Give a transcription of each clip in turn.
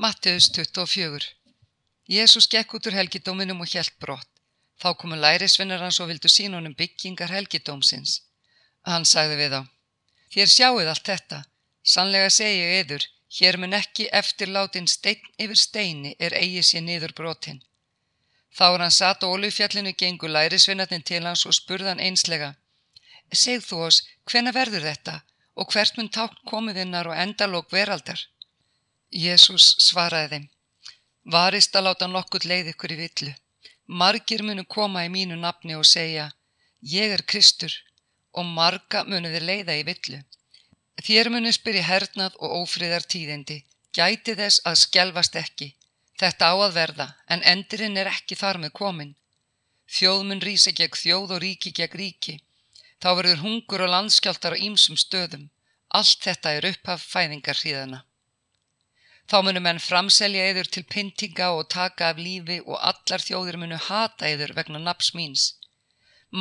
Matteus 24 Jésús gekk út úr helgidóminum og hjælt brott. Þá komu lærisvinnar hans og vildu sín honum byggingar helgidómsins. Hann sagði við þá, þér sjáuð allt þetta, sannlega segi ég yður, hér mun ekki eftirlátin stein yfir steini er eigi sér niður brotin. Þá er hann satt á olufjallinu gengur lærisvinnarnir til hans og spurðan einslega, segð þú oss, hvena verður þetta og hvert mun tákn komiðinnar og endalók veraldar? Jésús svaraði þeim, varist að láta nokkuð leið ykkur í villu. Margir munu koma í mínu nafni og segja, ég er Kristur og marga munu þið leiða í villu. Þér munu spyrja hernað og ófriðar tíðindi, gæti þess að skjelvast ekki. Þetta á að verða, en endurinn er ekki þar með komin. Þjóð mun rýsa gegn þjóð og ríki gegn ríki. Þá verður hungur og landskjáltar á ýmsum stöðum. Allt þetta er upphaf fæðingar hríðana. Þá munu menn framselja yður til pyntinga og taka af lífi og allar þjóðir munu hata yður vegna naps míns.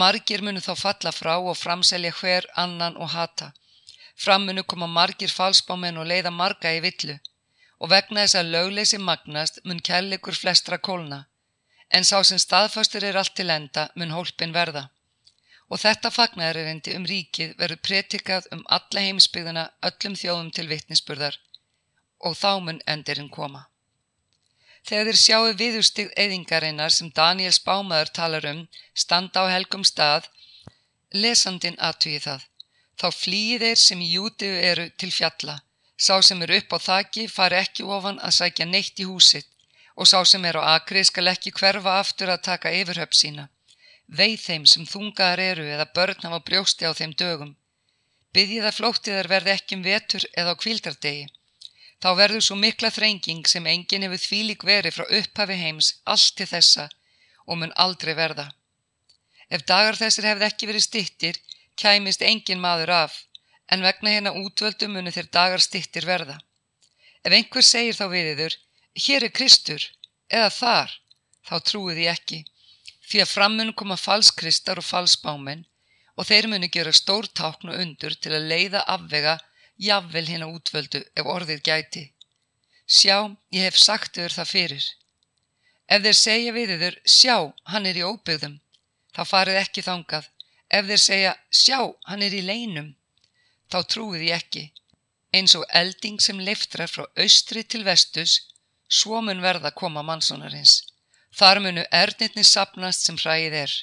Margir munu þá falla frá og framselja hver annan og hata. Fram munu koma margir falsbámen og leiða marga í villu og vegna þess að lögleysi magnast mun kellikur flestra kólna. En sá sem staðfastur er allt til enda mun hólpin verða. Og þetta fagnæðarindi um ríkið verður pretikað um alla heimsbyggðuna öllum þjóðum til vittnisspurðar og þá mun endirinn koma. Þegar þeir sjáu viðustig eðingarinnar sem Daniel Spámaður talar um standa á helgum stað, lesandin aðtugi það. Þá flýi þeir sem í jútiðu eru til fjalla. Sá sem er upp á þaki fari ekki ofan að sækja neitt í húsitt og sá sem er á akri skal ekki hverfa aftur að taka yfirhöpp sína. Veið þeim sem þungaðar eru eða börn hafa brjósti á þeim dögum. Byggið að flóttiðar verði ekki um vetur eða á kvildardegi. Þá verður svo mikla þrenging sem enginn hefur þvílík verið frá upphafi heims allt til þessa og mun aldrei verða. Ef dagar þessir hefði ekki verið stittir, kæmist engin maður af, en vegna hérna útvöldu munu þeir dagar stittir verða. Ef einhver segir þá við yður, hér er Kristur, eða þar, þá trúið ég ekki, því að frammun koma falskristar og falsbámen og þeir munu gera stór tákn og undur til að leiða afvega jafnvel hérna útvöldu ef orðið gæti. Sjá, ég hef sagt yfir það fyrir. Ef þeir segja við yfir, sjá, hann er í óbyggðum, þá farið ekki þangað. Ef þeir segja, sjá, hann er í leinum, þá trúið ég ekki. Eins og elding sem leiftrar frá austri til vestus, svo mun verða koma mannsónarins. Þar munu erðnitni sapnast sem hræið er.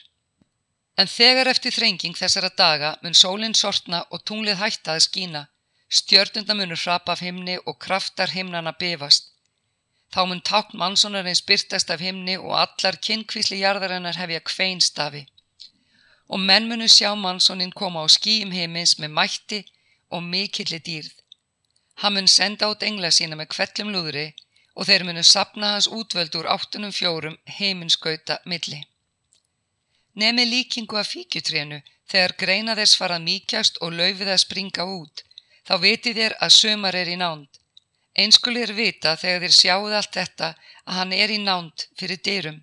En þegar eftir þrenging þessara daga mun sólinn sortna og tunglið hætta að skína, Stjörnunda munur hrapa af himni og kraftar himnana bifast. Þá mun tákn mannsonarins byrtast af himni og allar kynkvísli jarðarinnar hefja kveinstafi. Og menn munu sjá mannsoninn koma á skýjum heimins með mætti og mikilli dýrð. Hann mun senda át engla sína með kvellum lúðri og þeir munu sapna hans útvöldur áttunum fjórum heiminskauta milli. Nemi líkingu af fíkjutrénu þegar greina þess farað mýkjast og laufið að springa út þá vitið þér að sömar er í nánd. Einskulir vita þegar þér sjáuð allt þetta að hann er í nánd fyrir dyrum.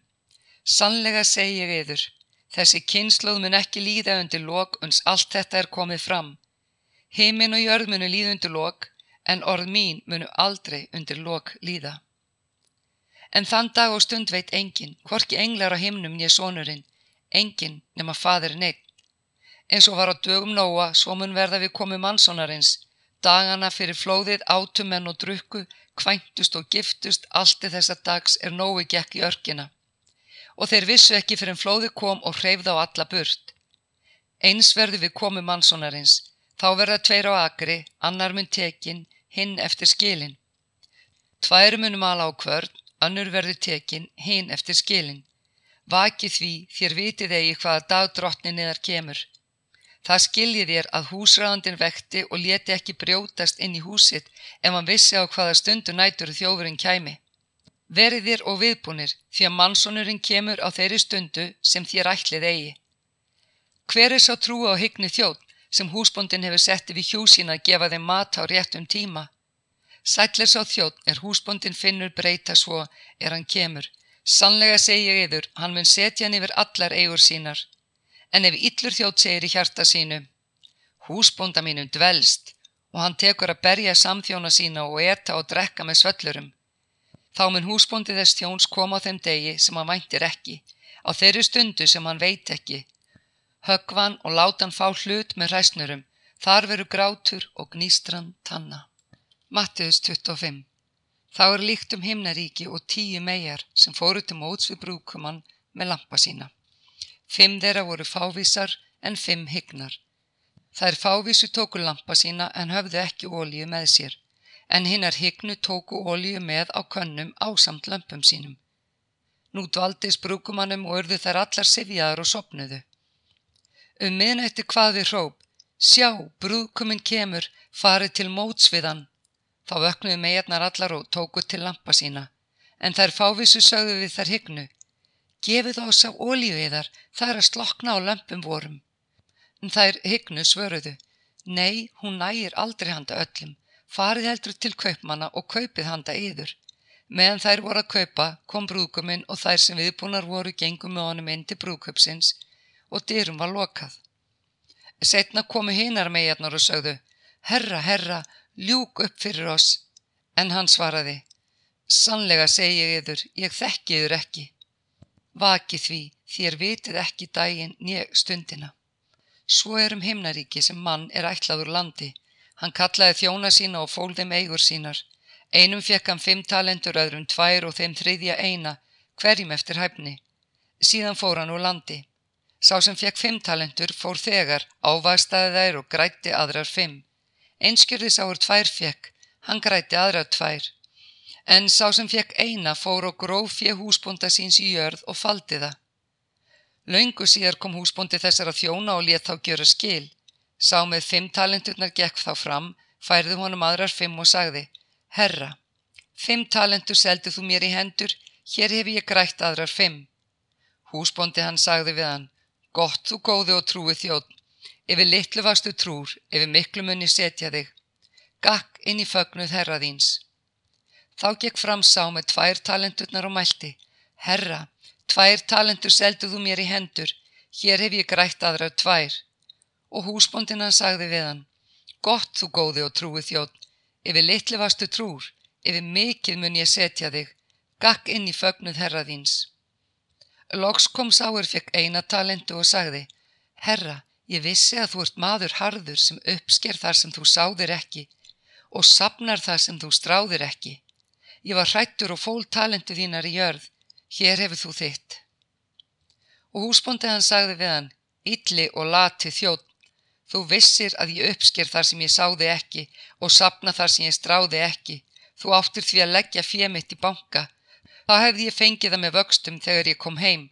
Sannlega segi ég yður, þessi kynsluð mun ekki líða undir lok uns allt þetta er komið fram. Heimin og jörð munu líða undir lok, en orð mín munu aldrei undir lok líða. En þann dag og stund veit engin, hvorki englar á himnum nýja sonurinn, engin nema fadir neitt. Eins og var á dögum nóa, svo mun verða við komið mannsonarins, Dagana fyrir flóðið átumenn og drukku, kvæntust og giftust, allt í þessa dags er nógu gekk í örkina. Og þeir vissu ekki fyrir en flóðið kom og hreyfða á alla burt. Eins verðu við komið mannsonarins, þá verða tveir á agri, annar mun tekin, hinn eftir skilin. Tvær munum ala á kvörn, annur verður tekin, hinn eftir skilin. Vaki því þér vitið eigi hvaða dagdrottni niðar kemur. Það skiljið þér að húsræðandin vekti og leti ekki brjótast inn í húsitt ef hann vissi á hvaða stundu nætur þjófurinn kæmi. Verið þér og viðbúnir því að mannsonurinn kemur á þeirri stundu sem þér ætlið eigi. Hver er sá trú á hyggni þjótt sem húsbóndin hefur settið við hjúsina að gefa þeim mat á réttum tíma? Sætlir sá þjótt er húsbóndin finnur breyta svo er hann kemur. Sannlega segja yður, hann mun setja hann yfir allar eigur sínar en ef yllur þjótt segir í hjarta sínu, húsbónda mínum dvelst og hann tekur að berja samþjóna sína og eta og drekka með svöllurum, Þá mun húsbóndi þess þjóns koma á þeim degi sem hann væntir ekki, á þeirri stundu sem hann veit ekki. Höggvan og láta hann fá hlut með hræsnurum, þar veru grátur og gnýstran tanna. Mattiðus 25 Þá er líkt um himnaríki og tíu megar sem fóru til móts við brúkumann með lampa sína. Fimm þeirra voru fávísar en fimm hygnar. Þær fávísu tóku lampa sína en höfðu ekki ólíu með sér, en hinnar hygnu tóku ólíu með á könnum ásamt lömpum sínum. Nú dvaldis brúkumannum og urðu þær allar sifjaðar og sopnuðu. Um miðnætti hvað við hróp, sjá, brúkuminn kemur, farið til mótsviðan. Þá vöknuðu megarnar allar og tóku til lampa sína, en þær fávísu sögðu við þær hygnu. Gefið á sá ólíu yðar, það er að slokna á lömpum vorum. En þær hygnu svöruðu, nei, hún nægir aldrei handa öllum, farið heldur til kaupmanna og kaupið handa yður. Meðan þær voru að kaupa kom brúkuminn og þær sem viðbúnar voru gengum með honum inn til brúköpsins og dyrum var lokað. Setna komu hinar megarnar og sögðu, herra, herra, ljúk upp fyrir oss. En hann svaraði, sannlega segi ég yður, ég þekki yður ekki. Vaki því, þér vitið ekki daginn nýg stundina. Svo er um himnaríki sem mann er ætlaður landi. Hann kallaði þjóna sína og fól þeim eigur sínar. Einum fekk hann fimm talentur, öðrum tvær og þeim þriðja eina, hverjum eftir hæfni. Síðan fór hann úr landi. Sá sem fekk fimm talentur fór þegar, ávægstaði þær og grætti aðrar fimm. Einskjörði sáur tvær fekk, hann grætti aðrar tvær. En sá sem fekk eina fór og gróf fjö húsbónda síns í jörð og faldi það. Laungu síðar kom húsbóndi þessar að þjóna og let þá gjöra skil. Sá með fimm talenturnar gekk þá fram, færði honum aðrar fimm og sagði, Herra, fimm talentur seldu þú mér í hendur, hér hef ég grætt aðrar fimm. Húsbóndi hann sagði við hann, Gott þú góði og trúi þjótt, yfir litlu vastu trúr, yfir miklu munni setja þig. Gakk inn í fögnuð herra þíns. Þá gekk fram sá með tvær talenturnar og mælti, Herra, tvær talentur seldu þú mér í hendur, hér hef ég grætt aðrar tvær og húsbóndina sagði við hann, gott þú góði og trúi þjótt, yfir litli vastu trúr, yfir mikið mun ég setja þig, gakk inn í fögnuð herra þíns. Loks kom sáur fekk eina talentu og sagði, herra, ég vissi að þú ert maður harður sem uppsker þar sem þú sáðir ekki og sapnar þar sem þú stráðir ekki. Ég var hrættur og fól talentu þínar í jörð, hér hefur þú þitt. Og húsbóndi hann sagði við hann, Ítli og lati þjótt, Þú vissir að ég uppsker þar sem ég sáði ekki og sapna þar sem ég stráði ekki. Þú áttir því að leggja fjemitt í banka. Þá hefði ég fengið það með vöxtum þegar ég kom heim.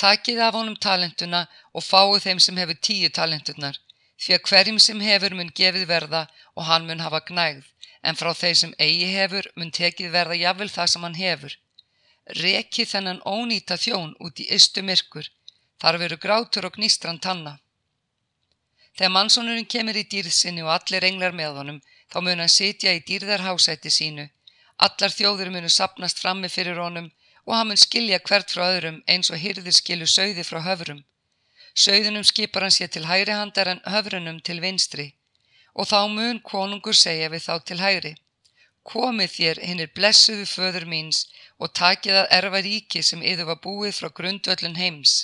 Takið af honum talentuna og fáið þeim sem hefur tíu talentunar. Því að hverjum sem hefur mun gefið verða og hann mun hafa gnægð, en frá þeir sem eigi hefur mun tekið verða jafnvel það sem hann hefur. Rekið þennan ónýta þjón út í ystu myrkur. Þar veru grátur og gnýstran tanna. Þegar mannsónurinn kemur í dýrðsinni og allir englar með honum, þá mun hann sitja í dýrðarhásætti sínu. Allar þjóður munu sapnast frammi fyrir honum og hann mun skilja hvert frá öðrum eins og hyrðir skilu sögði frá höfrum. Sögðunum skipar hann sér til hægri handar en höfrunum til vinstri og þá mun konungur segja við þá til hægri. Komið þér hinnir blessuðu föður míns og takið að erfa ríki sem yður var búið frá grundvöllun heims.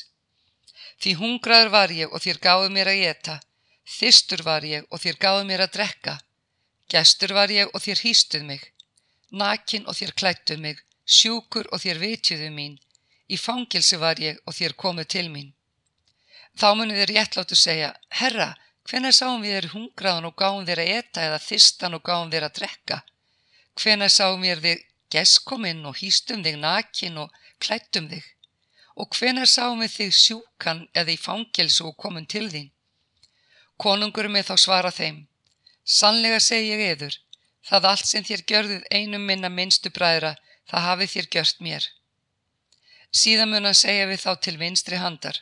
Því hungraður var ég og þér gáðu mér að geta Þistur var ég og þér gáðu mér að drekka. Gestur var ég og þér hýstuð mig. Nakin og þér klættuð mig. Sjúkur og þér vitjuðu mín. Í fangilsi var ég og þér komuð til mín. Þá munið þér réttláttu segja, Herra, hvenær sáum við þér hungraðan og gáum þér að eta eða þistan og gáum þér að drekka? Hvenær sáum við þér geskominn og hýstum þig nakin og klættum þig? Og hvenær sáum við þig sjúkan eða í fangilsi og komum til þín? Konungur með þá svara þeim, sannlega segi ég eður, það allt sem þér gjörðuð einum minna minnstu bræðra, það hafið þér gjört mér. Síðan mun að segja við þá til vinstri handar,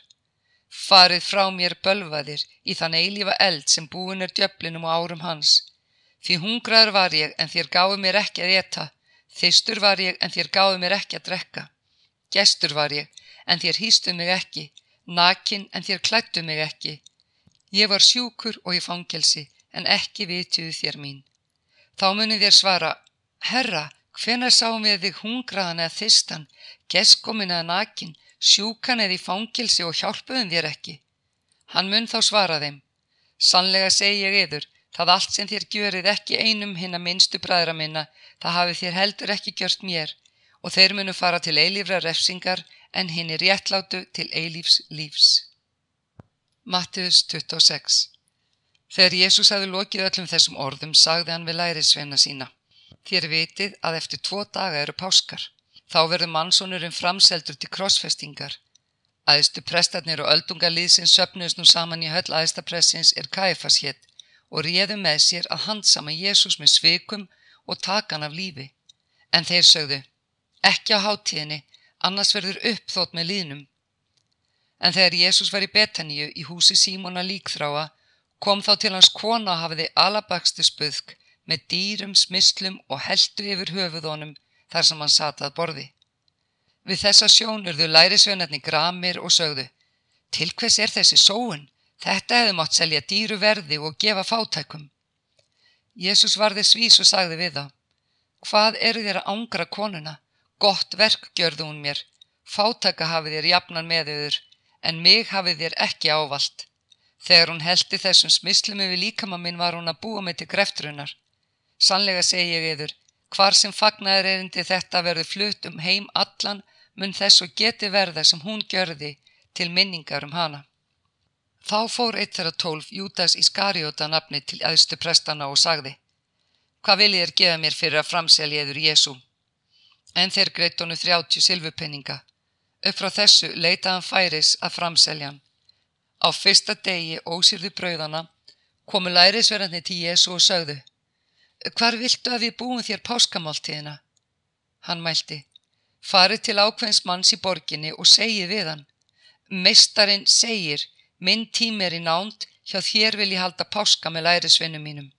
farið frá mér bölvaðir í þann eilífa eld sem búin er djöflinum og árum hans. Því hungraður var ég en þér gáðu mér ekki að eta, þistur var ég en þér gáðu mér ekki að drekka. Gestur var ég en þér hýstuð mig ekki, nakin en þér klættuð mig ekki Ég var sjúkur og í fangelsi en ekki vitiðu þér mín. Þá munið þér svara, Herra, Hvenar sáum við þig hungraðan eða þistan, geskomin eða nakin, sjúkan eða í fangilsi og hjálpuðum þér ekki? Hann mun þá svara þeim. Sannlega segi ég yður, það allt sem þér gjörið ekki einum hinn að minnstu bræðra minna, það hafi þér heldur ekki gjört mér og þeir munu fara til eilífra refsingar en hinn er réttlátu til eilífs lífs. Mattiðus 26 Þegar Jésús hafi lokið öllum þessum orðum sagði hann við lærisveina sína. Þér vitið að eftir tvo daga eru páskar. Þá verður mannsónurinn framseldur til krossfestingar. Æðstu prestarnir og öldungalýðsins söpnust nú saman í höll æðstapressins er Kaifas hétt og réðu með sér að handsama Jésús með svikum og takan af lífi. En þeir sögðu, ekki á háttíðinni, annars verður uppþótt með líðnum. En þegar Jésús var í Betaníu í húsi Símona líkþráa, kom þá til hans kona hafiði alabakstu spuðk með dýrum, smislum og heldu yfir höfuðónum þar sem hann satað borði. Við þessa sjón urðu lærisveinarni gramir og sögðu Til hvers er þessi sóun? Þetta hefði mátt selja dýru verði og gefa fátækum. Jésús varði svís og sagði við þá Hvað eru þér að ángra konuna? Gott verk gjörðu hún mér. Fátæka hafið þér jafnan með yfir, en mig hafið þér ekki ávalt. Þegar hún heldi þessum smislum yfir líkama minn var hún að búa mig til greftrunar. Sannlega segi ég yfir, hvar sem fagnaður erindi þetta verður flutt um heim allan mun þess og geti verða sem hún gjörði til minningar um hana. Þá fór eitt þeirra tólf Jútas Ískariota nafni til aðstu prestana og sagði Hvað viljið er gefa mér fyrir að framselja yður Jésu? En þeir greitt honu þrjátju silfupenninga. Upp frá þessu leitaðan færis að framselja hann. Á fyrsta degi ósýrðu brauðana komu lærisverðandi til Jésu og sögðu Hvar viltu að við búum þér páskamáltíðina? Hann mælti farið til ákveðins manns í borginni og segið við hann. Meistarinn segir, minn tím er í nánd, hjá þér vil ég halda páska með lærisvinnum mínum.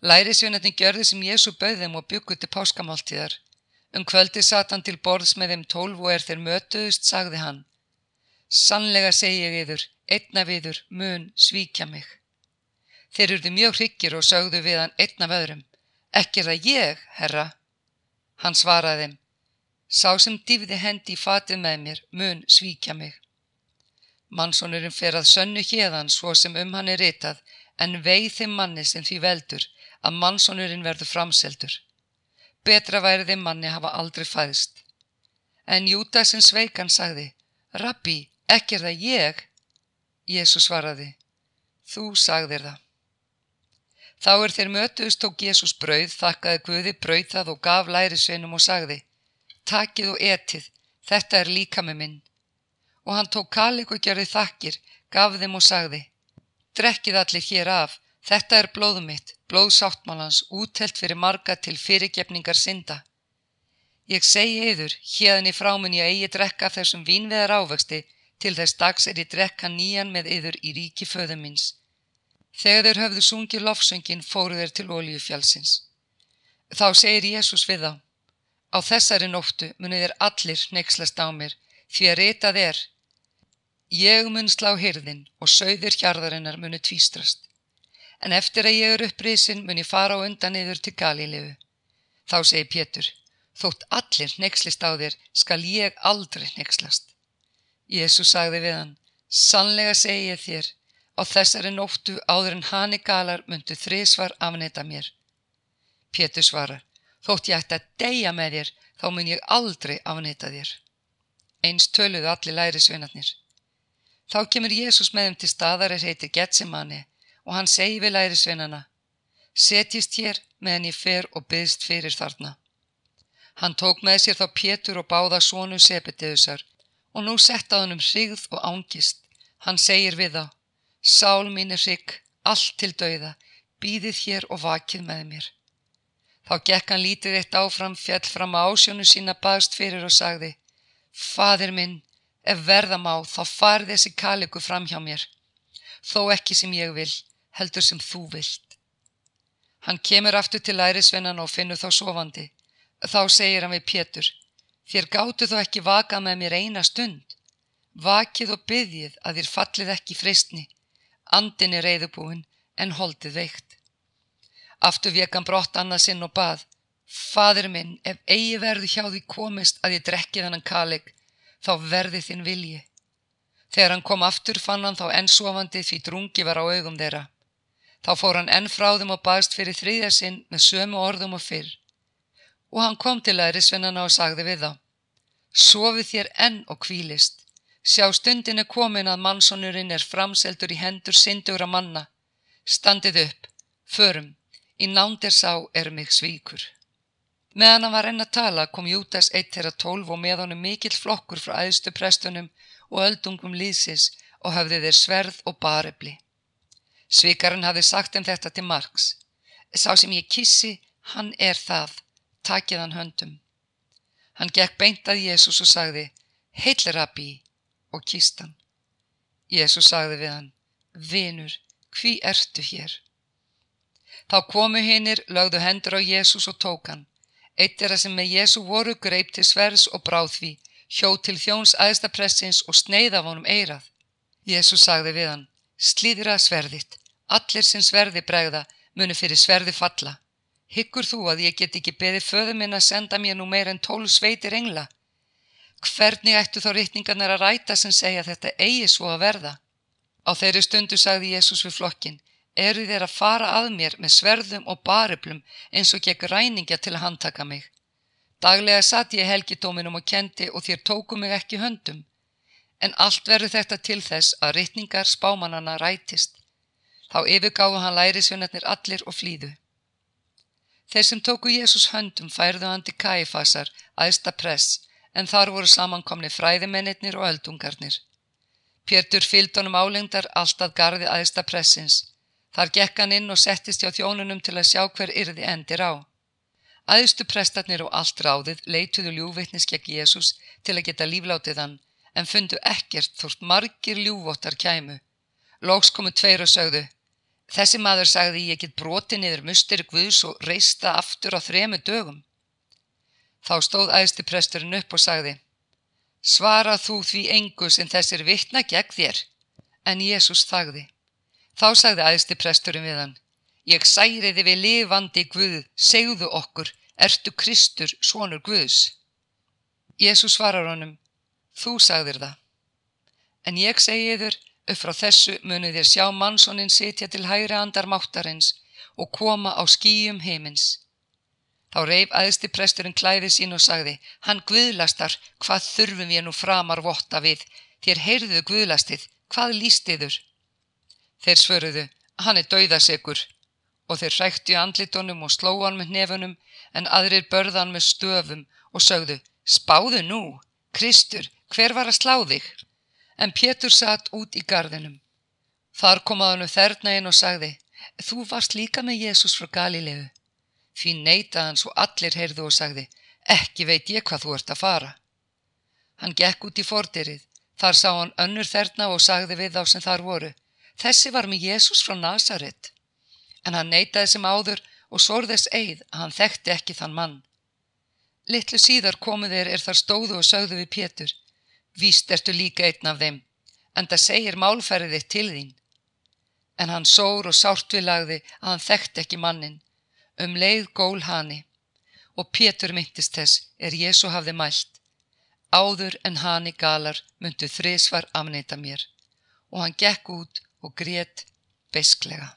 Lærisvinnarnir gjörði sem Jésu bauðum og bygguti páskamáltíðar. Um kvöldi satt hann til borðs með þeim tólf og er þeir mötuðust, sagði hann. Sannlega segi ég yður, einna viður, mun, svíkja mig. Þeir urðu mjög hryggir og sögðu við hann einna vöðrum. Ekki er það ég, herra. Hann svaraði þeim, Sá sem dýfði hendi í fatið með mér mun svíkja mig. Mannsónurinn fer að sönnu hérðan svo sem um hann er ritað en veið þeim manni sem því veldur að mannsónurinn verður framseldur. Betra væri þeim manni hafa aldrei fæðist. En Júdasinn sveikan sagði, Rabbi, ekki er það ég? Jésu svaraði, þú sagðir það. Þá er þeir mötuðust tók Jésús brauð, þakkaði Guði brauð það og gaf læri sveinum og sagði, takið og etið, þetta er líka með minn. Og hann tók kalik og gerði þakkir, gaf þeim og sagði, drekkið allir hér af, þetta er blóðum mitt, blóð sáttmálans, útelt fyrir marga til fyrirgefningar synda. Ég segi yður, hérðan í frámun ég eigi drekka þessum vínveðar ávexti, til þess dags er ég drekka nýjan með yður í ríki föðum minns. Þegar þeir höfðu sungið lofsöngin fóru þeir til ólíufjálsins. Þá segir Jésús við þá, Á þessari nóttu munið þér allir neykslast á mér því að ritað er Ég mun slá hyrðin og sögður hjarðarinnar muni tvístrast. En eftir að ég er upprisin mun ég fara á undan yfir til Galíliðu. Þá segi Pétur, þótt allir neykslist á þér skal ég aldrei neykslast. Jésu sagði við hann, sannlega segi ég þér, á þessari nóttu áður en hani galar myndu þrísvar afneita mér. Pétur svarar, Þótt ég ætti að deyja með þér, þá mun ég aldrei afnita þér. Eins töluðu allir læri sveinarnir. Þá kemur Jésús með þeim til staðar er heiti Getsemani og hann segi við læri sveinana, setjist hér meðan ég fer og byðst fyrir þarna. Hann tók með sér þá Pétur og báða svonu Sepetiðusar og nú setta hann um hrigð og ángist. Hann segir við þá, sál mín er hrigg, allt til dauða, býðið hér og vakið með mér. Þá gekk hann lítið eitt áfram, fjall fram á ásjónu sína, baðst fyrir og sagði Fadir minn, ef verða má, þá far þessi kaliku fram hjá mér. Þó ekki sem ég vil, heldur sem þú vilt. Hann kemur aftur til lærisvennan og finnur þá sofandi. Þá segir hann við Pétur, þér gáttu þó ekki vaka með mér eina stund. Vakið og byggjið að þér fallið ekki fristni. Andin er reyðubúin en holdið veikt. Aftur vekan brott annað sinn og bað. Fadir minn, ef eigi verðu hjá því komist að ég drekki þennan kalig, þá verði þinn vilji. Þegar hann kom aftur fann hann þá enn sofandi því drungi var á augum þeirra. Þá fór hann enn frá þeim og baðst fyrir þriðja sinn með sömu orðum og fyrr. Og hann kom til lærisvinnana og sagði við þá. Sofið þér enn og kvílist. Sjá stundin er komin að mannsonurinn er framseldur í hendur syndugra manna. Standið upp, förum, í nándir sá er mig svíkur. Meðan hann var enn að tala kom Jútas eitt þeirra tólf og með honum mikill flokkur frá æðstu prestunum og öldungum líðsis og hafði þeir sverð og barefli. Svikarinn hafði sagt um þetta til Marks. Sá sem ég kissi, hann er það, takið hann höndum. Hann gekk beint að Jésús og sagði, heil rabbi, og kist hann. Jésús sagði við hann, vinur, hví ertu hér? Þá komu hinnir, lögðu hendur á Jésús og tók hann. Eitt er að sem með Jésu voru greip til svers og bráð því, hjó til þjóns aðstapressins og sneið af honum eirað. Jésu sagði við hann, slíðra sverðitt, allir sem sverði bregða muni fyrir sverði falla. Hyggur þú að ég get ekki beði föðu minn að senda mér nú meir en tólf sveitir engla? Hvernig ættu þá rittningarnar að ræta sem segja þetta eigi svo að verða? Á þeirri stundu sagði Jésús við flokkin, eru þér að fara að mér með sverðum og bariplum eins og gegn ræningja til að handtaka mig. Daglega satt ég helgidóminum og kendi og þér tóku mig ekki höndum. En allt verður þetta til þess að rytningar spámanana rætist. Þá yfirgáðu hann lærisvinnarnir allir og flýðu. Þeir sem tóku Jésús höndum færðu hann til kæfasar, aðsta press, en þar voru samankomni fræðimennir og öldungarnir. Pjörtur fylgdónum álengdar alltaf gardi aðsta pressins. Þar gekk hann inn og settist hjá þjónunum til að sjá hver yrði endir á. Æðstu prestarnir og allt ráðið leituðu ljúveitnis gegn Jésús til að geta líflátið hann en fundu ekkert þórt margir ljúvottar kæmu. Lóks komu tveir og sögðu Þessi maður sagði ég get broti niður mustir Guðs og reista aftur á þremu dögum. Þá stóð æðsti presturinn upp og sagði Svara þú því engu sem þessir vittna gegn þér. En Jésús þagði. Þá sagði æðsti presturinn við hann Ég særiði við lifandi Guð, segðu okkur, ertu Kristur, svonur Guðs? Jésús svarar honum, þú sagðir það. En ég segi þur, upp frá þessu munið þér sjá mannsónin sitja til hægri andar máttarins og koma á skýjum heimins. Þá reif aðsti presturinn klæði sín og sagði, hann Guðlastar, hvað þurfum við nú framar votta við? Þér heyrðu Guðlastið, hvað lístiður? Þeir svöruðu, hann er dauðasegur og þeir hræktu í andlitunum og slóan með nefunum en aðrir börðan með stöfum og sögðu Spáðu nú, Kristur, hver var að slá þig? En Pétur satt út í gardinum. Þar kom að hann þerna inn og sagði Þú varst líka með Jésús frá Galilegu. Því neytað hann svo allir heyrðu og sagði Ekki veit ég hvað þú ert að fara. Hann gekk út í fordirið. Þar sá hann önnur þerna og sagði við þá sem þar voru Þessi var með Jésús frá Nazaret en hann neytaði sem áður og sorðis eið að hann þekkti ekki þann mann. Littlu síðar komu þeir er þar stóðu og sögðu við Pétur, víst ertu líka einn af þeim, en það segir málfæriðið til þín. En hann sór og sárt við lagði að hann þekkti ekki mannin, um leið gól hani, og Pétur myndist þess er Jésu hafði mælt. Áður en hani galar myndu þrísvar amneita mér, og hann gekk út og grét besklega.